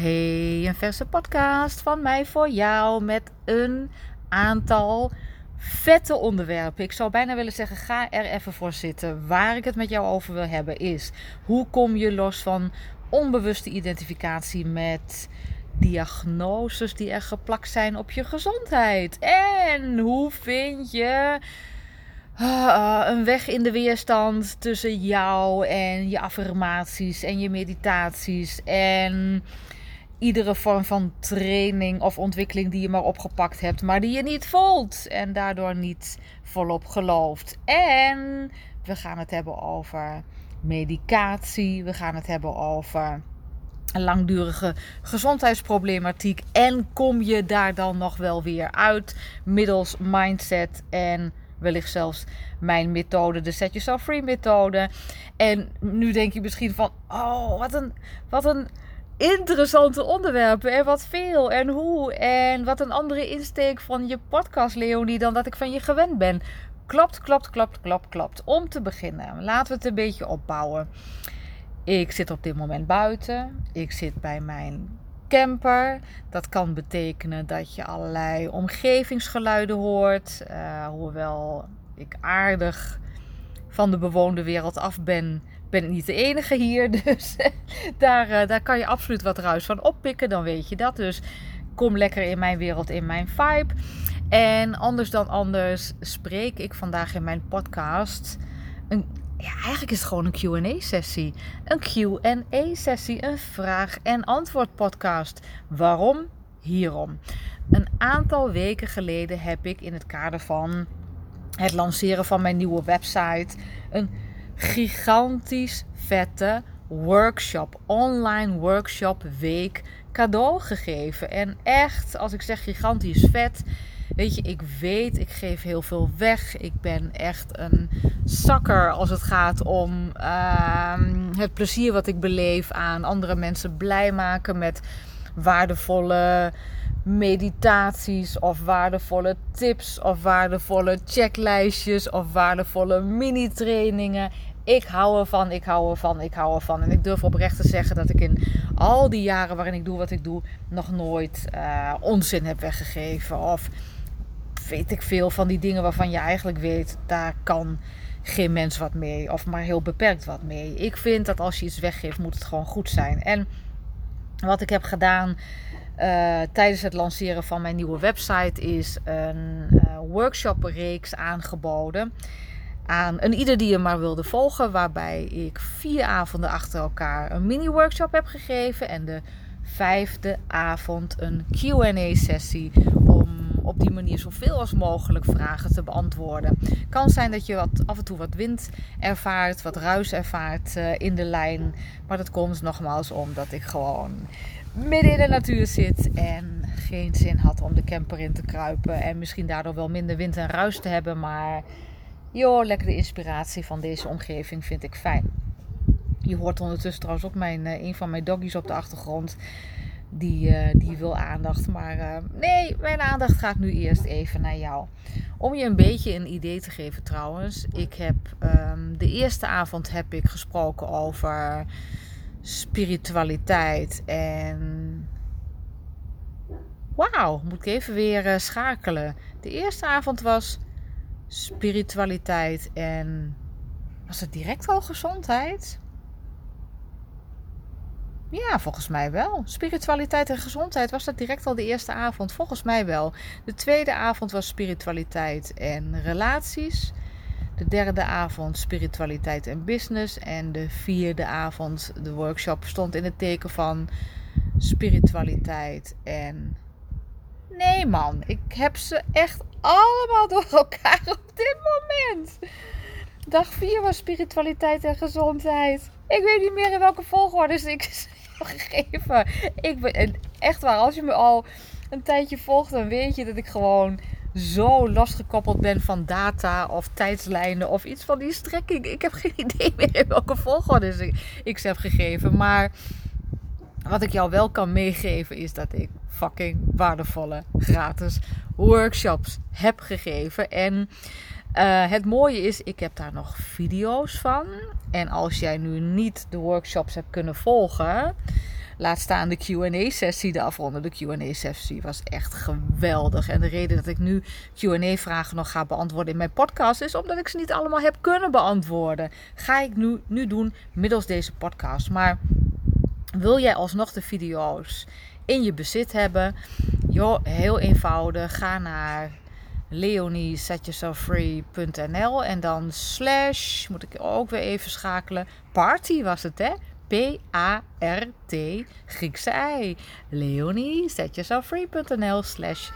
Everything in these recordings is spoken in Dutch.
Hey, een verse podcast van mij voor jou met een aantal vette onderwerpen. Ik zou bijna willen zeggen, ga er even voor zitten. Waar ik het met jou over wil hebben is, hoe kom je los van onbewuste identificatie met diagnoses die er geplakt zijn op je gezondheid? En hoe vind je uh, een weg in de weerstand tussen jou en je affirmaties en je meditaties en iedere vorm van training of ontwikkeling die je maar opgepakt hebt, maar die je niet voelt en daardoor niet volop gelooft. En we gaan het hebben over medicatie, we gaan het hebben over langdurige gezondheidsproblematiek en kom je daar dan nog wel weer uit middels mindset en wellicht zelfs mijn methode, de Set Yourself Free methode. En nu denk je misschien van, oh, wat een, wat een interessante onderwerpen en wat veel en hoe en wat een andere insteek van je podcast Leonie dan dat ik van je gewend ben. Klopt, klopt, klopt, klopt, klopt. Om te beginnen, laten we het een beetje opbouwen. Ik zit op dit moment buiten. Ik zit bij mijn camper. Dat kan betekenen dat je allerlei omgevingsgeluiden hoort. Uh, hoewel ik aardig van de bewoonde wereld af ben, ben niet de enige hier. Dus daar, uh, daar kan je absoluut wat ruis van oppikken. Dan weet je dat. Dus kom lekker in mijn wereld, in mijn vibe. En anders dan anders spreek ik vandaag in mijn podcast een ja, eigenlijk is het gewoon een QA-sessie. Een QA-sessie, een vraag- en antwoord podcast. Waarom? Hierom. Een aantal weken geleden heb ik in het kader van het lanceren van mijn nieuwe website een gigantisch vette workshop, online workshop week cadeau gegeven. En echt, als ik zeg gigantisch vet, Weet je, ik weet, ik geef heel veel weg. Ik ben echt een zakker als het gaat om ehm, het plezier wat ik beleef aan andere mensen blij maken met waardevolle meditaties of waardevolle tips of waardevolle checklijstjes of waardevolle mini-trainingen. Ik hou ervan, ik hou ervan, ik hou ervan. En ik durf oprecht te zeggen dat ik in al die jaren waarin ik doe wat ik doe, nog nooit uh, onzin heb weggegeven. Of weet ik veel van die dingen waarvan je eigenlijk weet, daar kan geen mens wat mee. Of maar heel beperkt wat mee. Ik vind dat als je iets weggeeft, moet het gewoon goed zijn. En wat ik heb gedaan uh, tijdens het lanceren van mijn nieuwe website is een uh, workshopreeks aangeboden. Aan een ieder die je maar wilde volgen. Waarbij ik vier avonden achter elkaar een mini-workshop heb gegeven. En de vijfde avond een QA-sessie op die manier zoveel als mogelijk vragen te beantwoorden. Kan zijn dat je wat, af en toe wat wind ervaart, wat ruis ervaart uh, in de lijn. Maar dat komt nogmaals omdat ik gewoon midden in de natuur zit en geen zin had om de camper in te kruipen. En misschien daardoor wel minder wind en ruis te hebben. Maar joh, lekker de inspiratie van deze omgeving vind ik fijn. Je hoort ondertussen trouwens ook mijn, uh, een van mijn doggies op de achtergrond die, uh, die wil aandacht. Maar uh, nee, mijn aandacht gaat nu eerst even naar jou. Om je een beetje een idee te geven trouwens. Ik heb um, de eerste avond heb ik gesproken over spiritualiteit en... Wauw, moet ik even weer uh, schakelen. De eerste avond was spiritualiteit en... Was het direct al gezondheid? Ja, volgens mij wel. Spiritualiteit en gezondheid was dat direct al de eerste avond. Volgens mij wel. De tweede avond was spiritualiteit en relaties. De derde avond spiritualiteit en business. En de vierde avond, de workshop, stond in het teken van spiritualiteit en. Nee, man, ik heb ze echt allemaal door elkaar op dit moment. Dag 4 was spiritualiteit en gezondheid. Ik weet niet meer in welke volgorde ik gegeven. Ik ben echt waar, als je me al een tijdje volgt, dan weet je dat ik gewoon zo losgekoppeld ben van data of tijdslijnen of iets van die strekking. Ik heb geen idee meer in welke volgorde ik ze heb gegeven. Maar wat ik jou wel kan meegeven is dat ik fucking waardevolle gratis workshops heb gegeven. En uh, het mooie is, ik heb daar nog video's van. En als jij nu niet de workshops hebt kunnen volgen, Laat staan de QA-sessie, de afronde. De QA-sessie was echt geweldig. En de reden dat ik nu QA-vragen nog ga beantwoorden in mijn podcast is omdat ik ze niet allemaal heb kunnen beantwoorden. Ga ik nu, nu doen middels deze podcast. Maar wil jij alsnog de video's in je bezit hebben? Joh, heel eenvoudig. Ga naar leoniesetyourselffree.nl en dan slash, moet ik ook weer even schakelen, party was het hè? P-A-R-T, Griekse I. leoniesetyourselffree.nl slash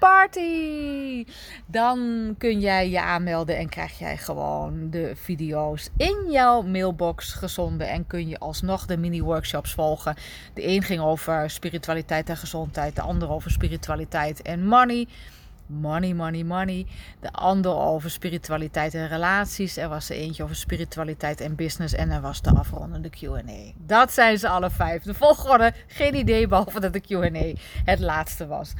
party. Dan kun jij je aanmelden en krijg jij gewoon de video's in jouw mailbox gezonden. En kun je alsnog de mini-workshops volgen. De een ging over spiritualiteit en gezondheid, de ander over spiritualiteit en money. Money, money, money. De ander over spiritualiteit en relaties. Er was er eentje over spiritualiteit en business. En er was de afrondende QA. Dat zijn ze alle vijf. De volgorde, geen idee, behalve dat de QA het laatste was.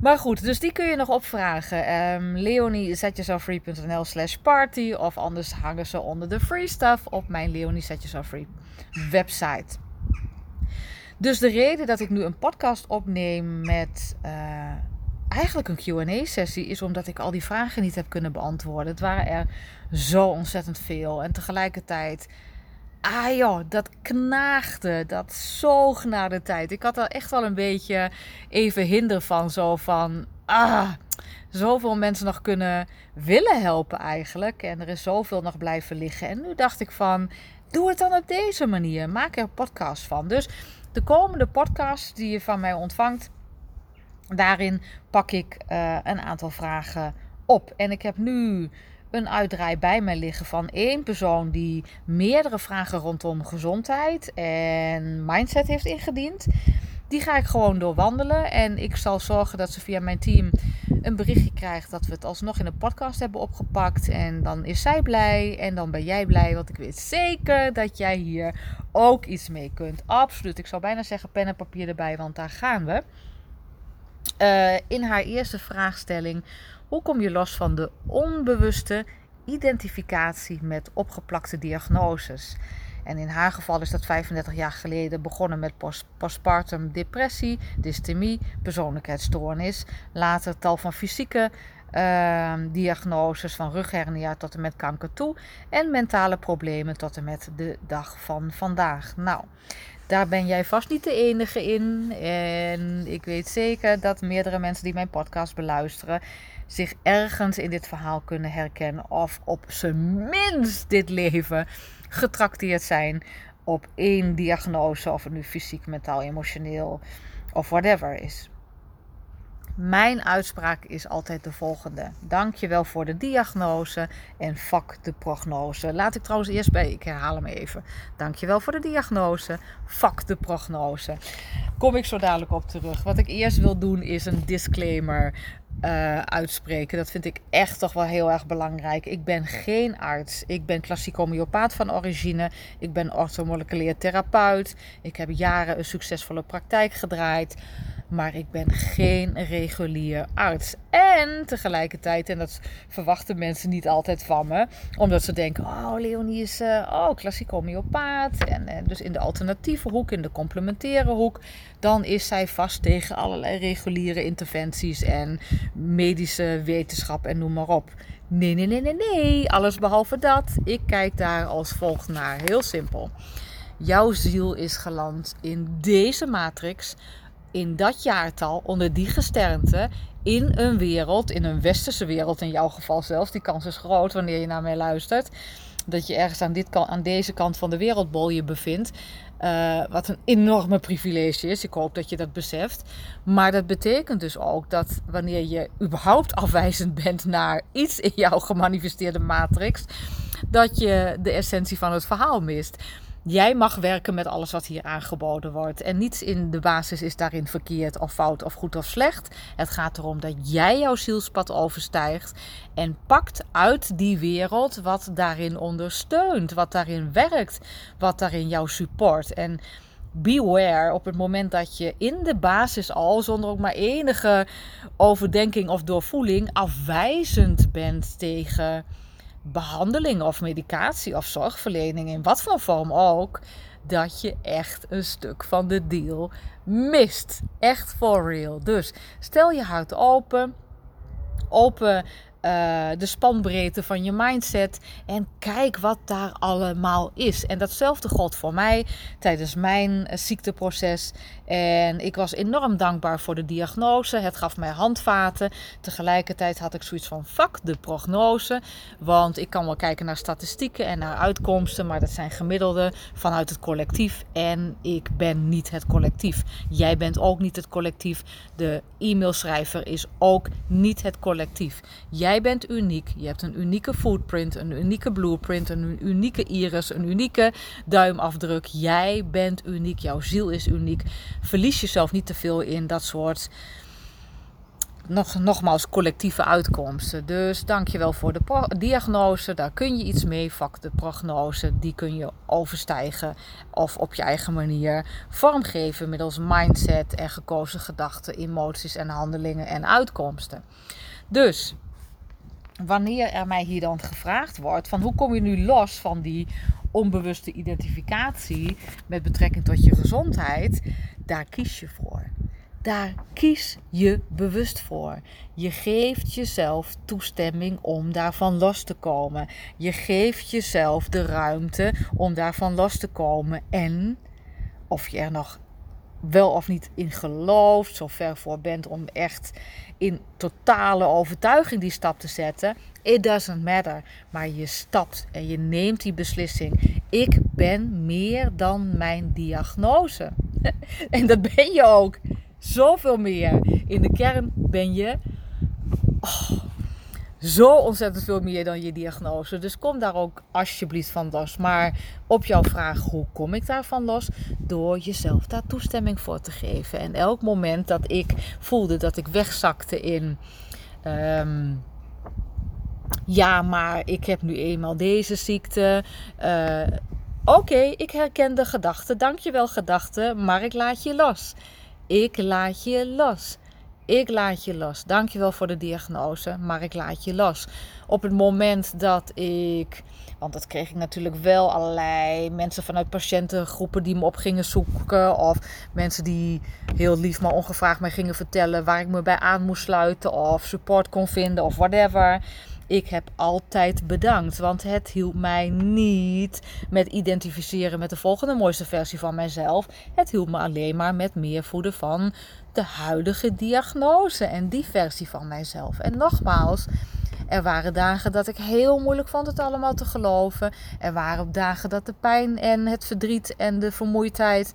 Maar goed, dus die kun je nog opvragen. Um, ehm, leoniezetjezelffree.nl slash party. Of anders hangen ze onder de free stuff op mijn Leonie Free website. Dus de reden dat ik nu een podcast opneem met uh, eigenlijk een QA-sessie is omdat ik al die vragen niet heb kunnen beantwoorden. Het waren er zo ontzettend veel. En tegelijkertijd Ah joh, dat knaagde. Dat zoog naar de tijd. Ik had er echt wel een beetje even hinder van. Zo van, ah, zoveel mensen nog kunnen willen helpen eigenlijk. En er is zoveel nog blijven liggen. En nu dacht ik van, doe het dan op deze manier. Maak er een podcast van. Dus de komende podcast die je van mij ontvangt, daarin pak ik uh, een aantal vragen op. En ik heb nu een uitdraai bij mij liggen van één persoon die meerdere vragen rondom gezondheid en mindset heeft ingediend. Die ga ik gewoon doorwandelen en ik zal zorgen dat ze via mijn team een berichtje krijgt dat we het alsnog in de podcast hebben opgepakt. En dan is zij blij en dan ben jij blij, want ik weet zeker dat jij hier ook iets mee kunt. Absoluut. Ik zou bijna zeggen pen en papier erbij, want daar gaan we. Uh, in haar eerste vraagstelling hoe kom je los van de onbewuste identificatie met opgeplakte diagnoses? En in haar geval is dat 35 jaar geleden begonnen met postpartum depressie, dystemie, persoonlijkheidsstoornis. Later tal van fysieke uh, diagnoses van rughernia tot en met kanker toe. En mentale problemen tot en met de dag van vandaag. Nou, daar ben jij vast niet de enige in. En ik weet zeker dat meerdere mensen die mijn podcast beluisteren zich ergens in dit verhaal kunnen herkennen. Of op zijn minst dit leven getrakteerd zijn op één diagnose. Of het nu fysiek, mentaal, emotioneel of whatever is. Mijn uitspraak is altijd de volgende. Dankjewel voor de diagnose en fuck de prognose. Laat ik trouwens eerst bij, ik herhaal hem even. Dankjewel voor de diagnose, fuck de prognose. Kom ik zo dadelijk op terug. Wat ik eerst wil doen is een disclaimer uh, uitspreken. Dat vind ik echt toch wel heel erg belangrijk. Ik ben geen arts. Ik ben klassiek homeopaat van origine. Ik ben orthomoleculair therapeut. Ik heb jaren een succesvolle praktijk gedraaid. Maar ik ben geen regulier arts. En tegelijkertijd, en dat verwachten mensen niet altijd van me, omdat ze denken: Oh, Leonie is uh, oh, klassiek homeopaat. En, en dus in de alternatieve hoek, in de complementaire hoek, dan is zij vast tegen allerlei reguliere interventies en medische wetenschap en noem maar op. Nee, nee, nee, nee, nee. Alles behalve dat. Ik kijk daar als volgt naar. Heel simpel. Jouw ziel is geland in deze matrix in dat jaartal, onder die gesternte, in een wereld, in een westerse wereld in jouw geval zelfs, die kans is groot wanneer je naar mij luistert, dat je ergens aan, dit, aan deze kant van de wereldbol je bevindt. Uh, wat een enorme privilege is. Ik hoop dat je dat beseft. Maar dat betekent dus ook dat wanneer je überhaupt afwijzend bent naar iets in jouw gemanifesteerde matrix, dat je de essentie van het verhaal mist. Jij mag werken met alles wat hier aangeboden wordt. En niets in de basis is daarin verkeerd of fout of goed of slecht. Het gaat erom dat jij jouw zielspad overstijgt en pakt uit die wereld wat daarin ondersteunt, wat daarin werkt, wat daarin jou support. En beware op het moment dat je in de basis al, zonder ook maar enige overdenking of doorvoeling, afwijzend bent tegen behandeling of medicatie of zorgverlening, in wat voor vorm ook, dat je echt een stuk van de deal mist. Echt for real. Dus stel je hart open. Open uh, de spanbreedte van je mindset. En kijk wat daar allemaal is. En datzelfde God voor mij tijdens mijn eh, ziekteproces. En ik was enorm dankbaar voor de diagnose. Het gaf mij handvaten. Tegelijkertijd had ik zoiets van: fuck de prognose. Want ik kan wel kijken naar statistieken en naar uitkomsten. Maar dat zijn gemiddelde vanuit het collectief. En ik ben niet het collectief. Jij bent ook niet het collectief. De e-mailschrijver is ook niet het collectief. Jij Jij bent uniek. Je hebt een unieke footprint, een unieke blueprint, een unieke iris, een unieke duimafdruk. Jij bent uniek. Jouw ziel is uniek. Verlies jezelf niet te veel in dat soort nog, nogmaals collectieve uitkomsten. Dus dankjewel voor de diagnose. Daar kun je iets mee. Vak de prognose, die kun je overstijgen of op je eigen manier vormgeven middels mindset en gekozen gedachten, emoties en handelingen en uitkomsten. Dus wanneer er mij hier dan gevraagd wordt van hoe kom je nu los van die onbewuste identificatie met betrekking tot je gezondheid, daar kies je voor. Daar kies je bewust voor. Je geeft jezelf toestemming om daarvan los te komen. Je geeft jezelf de ruimte om daarvan los te komen. En of je er nog wel of niet in gelooft, zo ver voor bent om echt in totale overtuiging die stap te zetten. It doesn't matter. Maar je stapt en je neemt die beslissing. Ik ben meer dan mijn diagnose. en dat ben je ook. Zoveel meer. In de kern ben je. Oh, zo ontzettend veel meer dan je diagnose. Dus kom daar ook alsjeblieft van los. Maar op jouw vraag, hoe kom ik daarvan los? Door jezelf daar toestemming voor te geven. En elk moment dat ik voelde dat ik wegzakte in. Ehm, ja, maar ik heb nu eenmaal deze ziekte. Uh, Oké, ik herken de gedachte. Dankjewel, gedachte. Maar ik laat je los. Ik laat je los. Ik laat je los. Dankjewel voor de diagnose, maar ik laat je los. Op het moment dat ik, want dat kreeg ik natuurlijk wel allerlei mensen vanuit patiëntengroepen die me op gingen zoeken. Of mensen die heel lief maar ongevraagd mij gingen vertellen waar ik me bij aan moest sluiten. Of support kon vinden of whatever. Ik heb altijd bedankt, want het hielp mij niet met identificeren met de volgende mooiste versie van mijzelf. Het hielp me alleen maar met meer voeden van de huidige diagnose en die versie van mijzelf. En nogmaals, er waren dagen dat ik heel moeilijk vond het allemaal te geloven. Er waren dagen dat de pijn en het verdriet en de vermoeidheid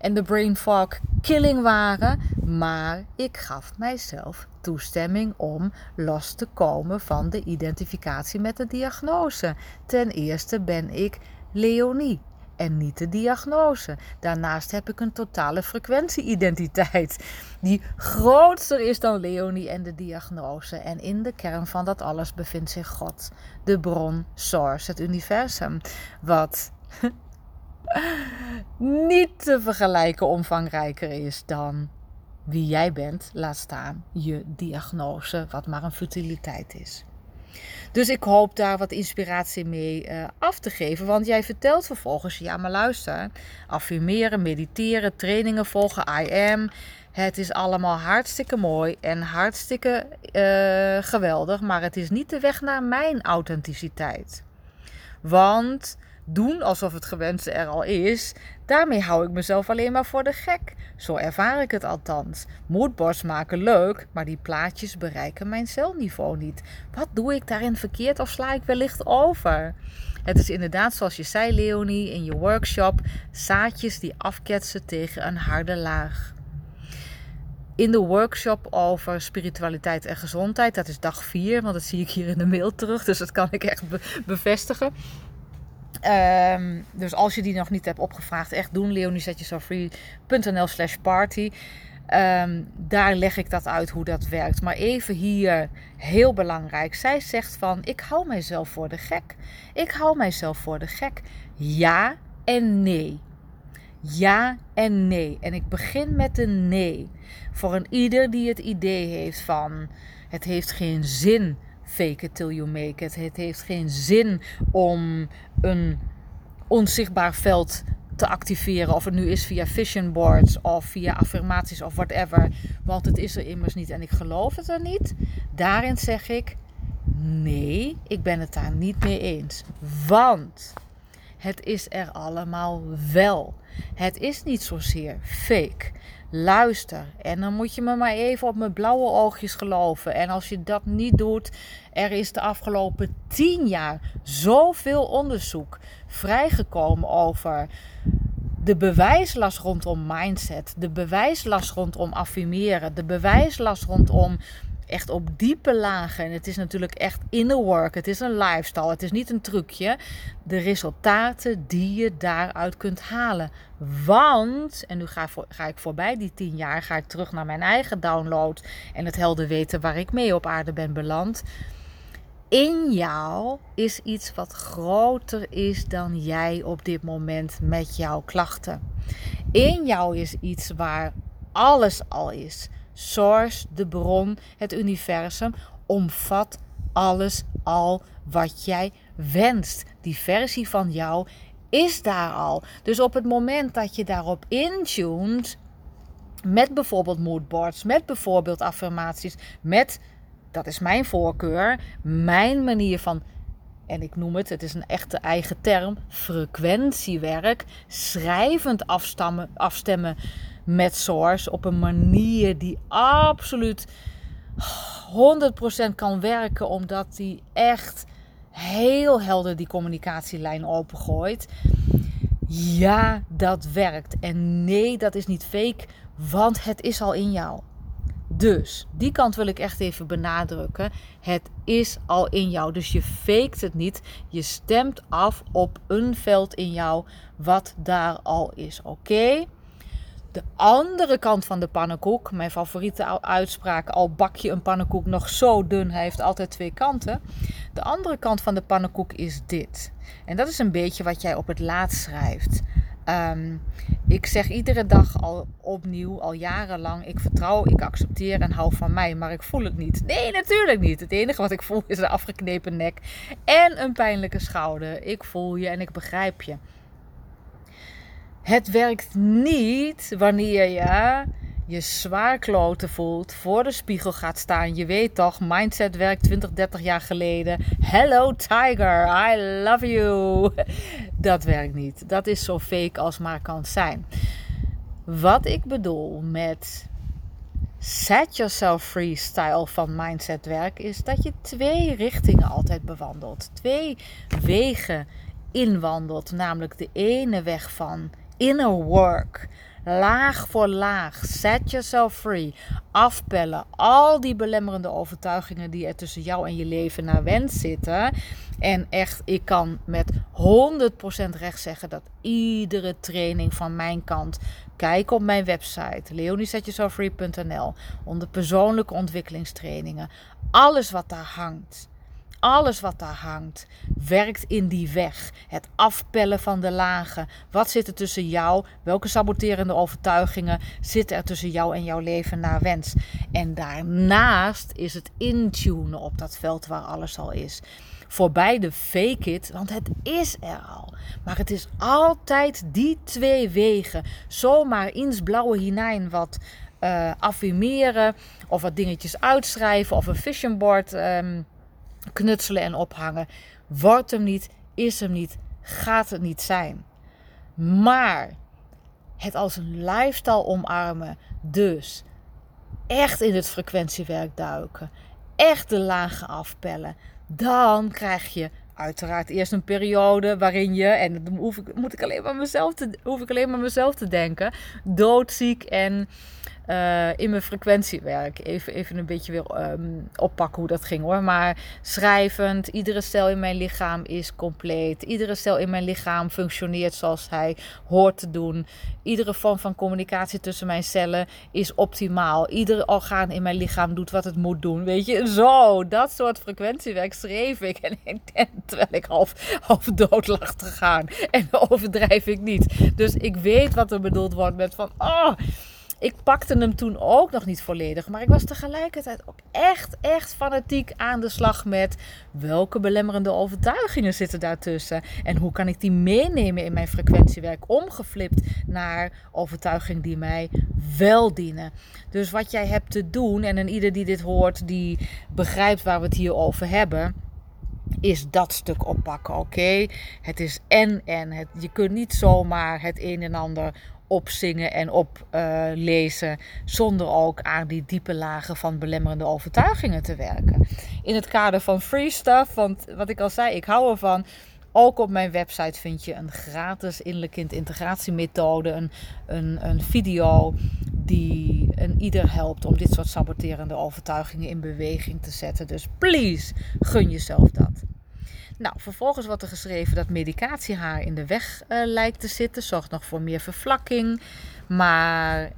en de brain fog killing waren. Maar ik gaf mijzelf toestemming om los te komen van de identificatie met de diagnose. Ten eerste ben ik Leonie en niet de diagnose. Daarnaast heb ik een totale frequentie-identiteit die groter is dan Leonie en de diagnose. En in de kern van dat alles bevindt zich God, de bron, source, het universum, wat niet te vergelijken omvangrijker is dan wie jij bent, laat staan je diagnose, wat maar een futiliteit is. Dus ik hoop daar wat inspiratie mee uh, af te geven. Want jij vertelt vervolgens, ja maar luister, affirmeren, mediteren, trainingen volgen, I am. Het is allemaal hartstikke mooi en hartstikke uh, geweldig. Maar het is niet de weg naar mijn authenticiteit. Want doen alsof het gewenste er al is, daarmee hou ik mezelf alleen maar voor de gek. Zo ervaar ik het althans. Moodboards maken leuk, maar die plaatjes bereiken mijn celniveau niet. Wat doe ik daarin verkeerd of sla ik wellicht over? Het is inderdaad, zoals je zei, Leonie, in je workshop, zaadjes die afketsen tegen een harde laag. In de workshop over spiritualiteit en gezondheid, dat is dag 4, want dat zie ik hier in de mail terug, dus dat kan ik echt bevestigen Um, dus als je die nog niet hebt opgevraagd, echt doen. leoniezetjesofree.nl slash party. Um, daar leg ik dat uit hoe dat werkt. Maar even hier, heel belangrijk. Zij zegt van, ik hou mijzelf voor de gek. Ik hou mijzelf voor de gek. Ja en nee. Ja en nee. En ik begin met een nee. Voor een ieder die het idee heeft van, het heeft geen zin fake it till you make it. Het heeft geen zin om een onzichtbaar veld te activeren. Of het nu is via vision boards of via affirmaties of whatever. Want het is er immers niet en ik geloof het er niet. Daarin zeg ik nee, ik ben het daar niet mee eens. Want het is er allemaal wel. Het is niet zozeer fake. Luister. En dan moet je me maar even op mijn blauwe oogjes geloven. En als je dat niet doet, er is de afgelopen tien jaar zoveel onderzoek vrijgekomen over de bewijslast rondom mindset, de bewijslast rondom affirmeren, de bewijslast rondom echt op diepe lagen. En het is natuurlijk echt inner work. Het is een lifestyle. Het is niet een trucje. De resultaten die je daaruit kunt halen. Want, en nu ga, ga ik voorbij die tien jaar, ga ik terug naar mijn eigen download en het helder weten waar ik mee op aarde ben beland. In jou is iets wat groter is dan jij op dit moment met jouw klachten. In jou is iets waar alles al is source, de bron, het universum, omvat alles al wat jij wenst. Die versie van jou is daar al. Dus op het moment dat je daarop intuned, met bijvoorbeeld moodboards, met bijvoorbeeld affirmaties, met, dat is mijn voorkeur, mijn manier van en ik noem het, het is een echte eigen term, frequentiewerk, schrijvend afstemmen met Source op een manier die absoluut 100% kan werken, omdat die echt heel helder die communicatielijn opengooit. Ja, dat werkt. En nee, dat is niet fake, want het is al in jou. Dus die kant wil ik echt even benadrukken. Het is al in jou. Dus je faked het niet. Je stemt af op een veld in jou wat daar al is. Oké? De andere kant van de pannenkoek, mijn favoriete uitspraak, al bak je een pannenkoek nog zo dun, hij heeft altijd twee kanten. De andere kant van de pannenkoek is dit. En dat is een beetje wat jij op het laatst schrijft. Ehm, ik zeg iedere dag al opnieuw, al jarenlang, ik vertrouw, ik accepteer en hou van mij, maar ik voel het niet. Nee, natuurlijk niet. Het enige wat ik voel is een afgeknepen nek en een pijnlijke schouder. Ik voel je en ik begrijp je. Het werkt niet wanneer je je zwaar kloten voelt, voor de spiegel gaat staan. Je weet toch, mindset werkt 20, 30 jaar geleden. Hello tiger, I love you. Dat werkt niet. Dat is zo fake als maar kan zijn. Wat ik bedoel met set yourself free style van mindset werk is dat je twee richtingen altijd bewandelt. Twee wegen inwandelt. Namelijk de ene weg van inner work. Laag voor laag. Set yourself free. Afpellen. Al die belemmerende overtuigingen die er tussen jou en je leven naar wens zitten. En echt, ik kan met 100% recht zeggen dat iedere training van mijn kant. Kijk op mijn website leoniesetjeselffree.nl onder persoonlijke ontwikkelingstrainingen. Alles wat daar hangt alles wat daar hangt werkt in die weg. Het afpellen van de lagen. Wat zit er tussen jou? Welke saboterende overtuigingen zitten er tussen jou en jouw leven naar wens? En daarnaast is het intunen op dat veld waar alles al is. Voorbij de fake it, want het is er al. Maar het is altijd die twee wegen. Zomaar ins blauwe hinein wat uh, affirmeren of wat dingetjes uitschrijven of een vision board. Um, knutselen en ophangen. Wordt hem niet, is hem niet, gaat het niet zijn. Maar het als een lifestyle omarmen. Dus echt in het frequentiewerk duiken. Echt de lagen afpellen. Dan krijg je uiteraard eerst een periode waarin je, en dan hoef ik, moet ik alleen maar mezelf te, hoef ik alleen maar mezelf te denken, doodziek en uh, in mijn frequentiewerk. Even, even een beetje weer um, oppakken hoe dat ging hoor. Maar schrijvend, iedere cel in mijn lichaam is compleet. Iedere cel in mijn lichaam functioneert zoals hij hoort te doen. Iedere vorm van communicatie tussen mijn cellen is optimaal. Iedere orgaan in mijn lichaam doet wat het moet doen. Weet je, zo, dat soort frequentiewerk schreef ik. En, en terwijl ik half, half dood lag te gaan. En overdrijf ik niet. Dus ik weet wat er bedoeld wordt met van, oh ik pakte hem toen ook nog niet volledig. Maar ik was tegelijkertijd ook echt, echt fanatiek aan de slag met welke belemmerende overtuigingen zitten daartussen. En hoe kan ik die meenemen in mijn frequentiewerk. Omgeflipt naar overtuigingen die mij wel dienen. Dus wat jij hebt te doen, en een ieder die dit hoort, die begrijpt waar we het hier over hebben is dat stuk oppakken, oké? Het is en en. Het, je kunt niet zomaar het een en ander opzingen en oplezen uh, zonder ook aan die diepe lagen van belemmerende overtuigingen te werken. In het kader van free stuff, want wat ik al zei, ik hou ervan. Ook op mijn website vind je een gratis innerlijk kind integratiemethode, een, een, een video die een ieder helpt om dit soort saboterende overtuigingen in beweging te zetten. Dus please, gun jezelf dat. Nou, vervolgens wordt er geschreven dat medicatie haar in de weg uh, lijkt te zitten. Zorgt nog voor meer vervlakking. Maar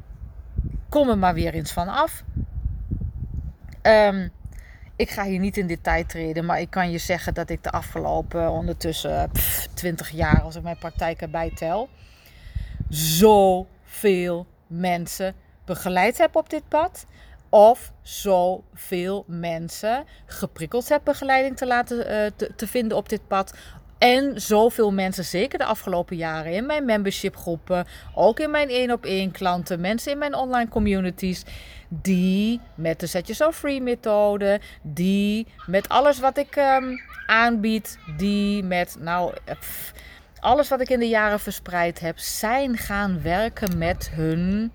kom er maar weer eens van af. Um, ik ga hier niet in detail treden, maar ik kan je zeggen dat ik de afgelopen ondertussen pff, 20 jaar, als ik mijn praktijk erbij tel, zoveel mensen begeleid heb op dit pad of zoveel mensen geprikkeld heb begeleiding te laten te, te, vinden op dit pad. En zoveel mensen, zeker de afgelopen jaren, in mijn membership groepen, ook in mijn één op één klanten, mensen in mijn online communities, die met de Set Yourself Free methode, die met alles wat ik um, aanbied, die met, nou, alles wat ik in de jaren verspreid heb, zijn gaan werken met hun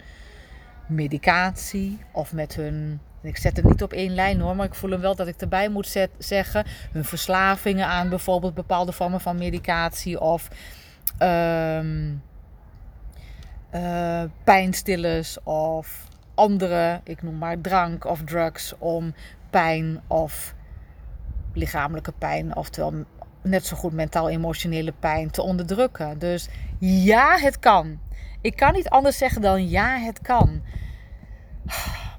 medicatie of met hun. Ik zet het niet op één lijn hoor, maar ik voel hem wel dat ik erbij moet zeggen. Hun verslavingen aan bijvoorbeeld bepaalde vormen van medicatie of um, pijnstillers of andere, ik noem maar drank of drugs om pijn of lichamelijke pijn, oftewel net zo goed mentaal-emotionele pijn te onderdrukken. Dus ja, het kan. Ik kan niet anders zeggen dan ja, het kan.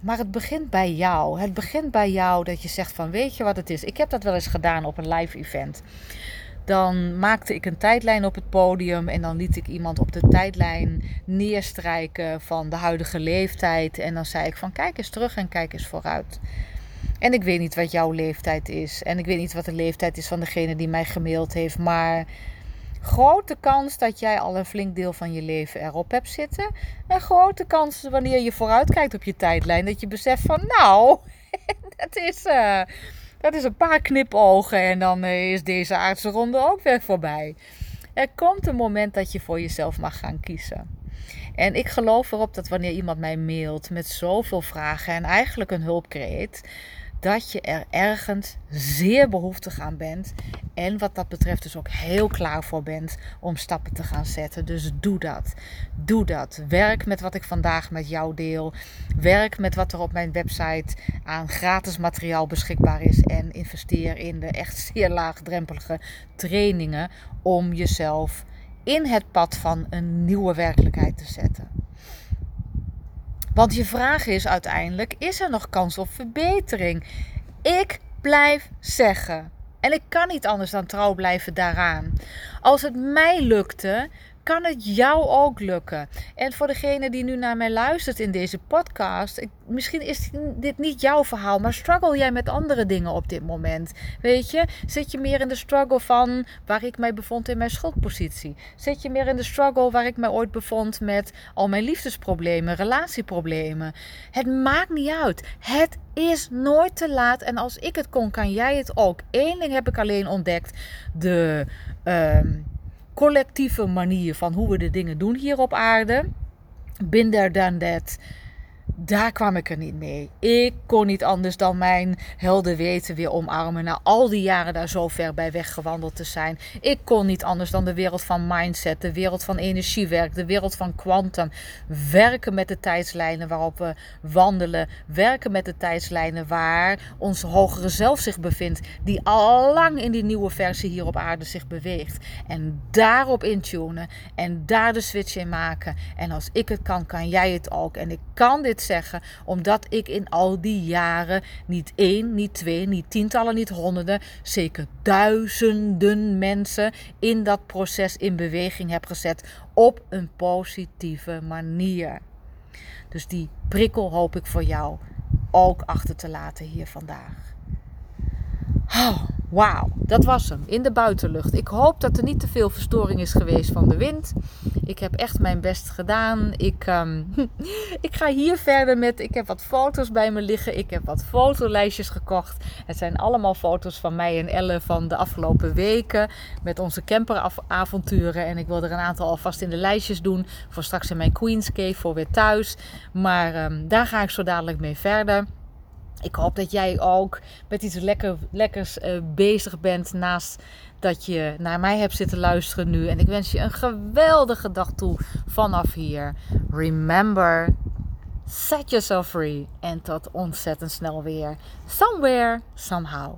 Maar het begint bij jou. Het begint bij jou dat je zegt van weet je wat het is. Ik heb dat wel eens gedaan op een live event. Dan maakte ik een tijdlijn op het podium en dan liet ik iemand op de tijdlijn neerstrijken van de huidige leeftijd. En dan zei ik van kijk eens terug en kijk eens vooruit. En ik weet niet wat jouw leeftijd is. En ik weet niet wat de leeftijd is van degene die mij gemaild heeft. Maar grote kans dat jij al een flink deel van je leven erop hebt zitten. En grote kans wanneer je vooruitkijkt op je tijdlijn, dat je beseft van nou, dat is, uh, dat is een paar knipogen en dan uh, is deze aardse ronde ook weer voorbij. Er komt een moment dat je voor jezelf mag gaan kiezen. En ik geloof erop dat wanneer iemand mij mailt met zoveel vragen en eigenlijk een hulpkreet, dat je er ergens zeer behoeftig aan bent. En wat dat betreft dus ook heel klaar voor bent om stappen te gaan zetten. Dus doe dat. Doe dat. Werk met wat ik vandaag met jou deel. Werk met wat er op mijn website aan gratis materiaal beschikbaar is. En investeer in de echt zeer laagdrempelige trainingen om jezelf in het pad van een nieuwe werkelijkheid te zetten. Want je vraag is uiteindelijk: is er nog kans op verbetering? Ik blijf zeggen. En ik kan niet anders dan trouw blijven daaraan. Als het mij lukte, kan het jou ook lukken. En voor degene die nu naar mij luistert in deze podcast, ik, misschien is dit niet jouw verhaal, maar struggle jij met andere dingen op dit moment? Weet je, zit je meer in de struggle van waar ik mij bevond in mijn schuldpositie? Zit je meer in de struggle waar ik mij ooit bevond met al mijn liefdesproblemen, relatieproblemen? Het maakt niet uit. Het is nooit te laat. En als ik het kon, kan jij het ook. Eén ding heb ik alleen ontdekt: de. Uh, collectieve manier van hoe we de dingen doen hier op aarde. Binder dan dat daar kwam ik er niet mee. Ik kon niet anders dan mijn helden weten weer omarmen. Na al die jaren daar zo ver bij weggewandeld te zijn. Ik kon niet anders dan de wereld van mindset, de wereld van energiewerk, de wereld van quantum. Werken met de tijdslijnen waarop we wandelen. Werken met de tijdslijnen waar onze hogere zelf zich bevindt. Die al lang in die nieuwe versie hier op aarde zich beweegt. En daarop intunen. En daar de switch in maken. En als ik het kan, kan jij het ook. En ik kan dit zeggen, omdat ik in al die jaren niet één, niet twee, niet tientallen, niet honderden, zeker duizenden mensen in dat proces in beweging heb gezet op een positieve manier. Dus die prikkel hoop ik voor jou ook achter te laten hier vandaag. Oh, Wauw, dat was hem in de buitenlucht. Ik hoop dat er niet te veel verstoring is geweest van de wind. Ik heb echt mijn best gedaan. Ik, um, ik ga hier verder met. Ik heb wat foto's bij me liggen. Ik heb wat fotolijstjes gekocht. Het zijn allemaal foto's van mij en Elle van de afgelopen weken. Met onze camperavonturen. En ik wil er een aantal alvast in de lijstjes doen. Voor straks in mijn Queen's Cave voor weer thuis. Maar um, daar ga ik zo dadelijk mee verder. Ik hoop dat jij ook met iets lekker, lekkers uh, bezig bent naast dat je naar mij hebt zitten luisteren nu. En ik wens je een geweldige dag toe vanaf hier. Remember, set yourself free. En tot ontzettend snel weer. Somewhere, somehow.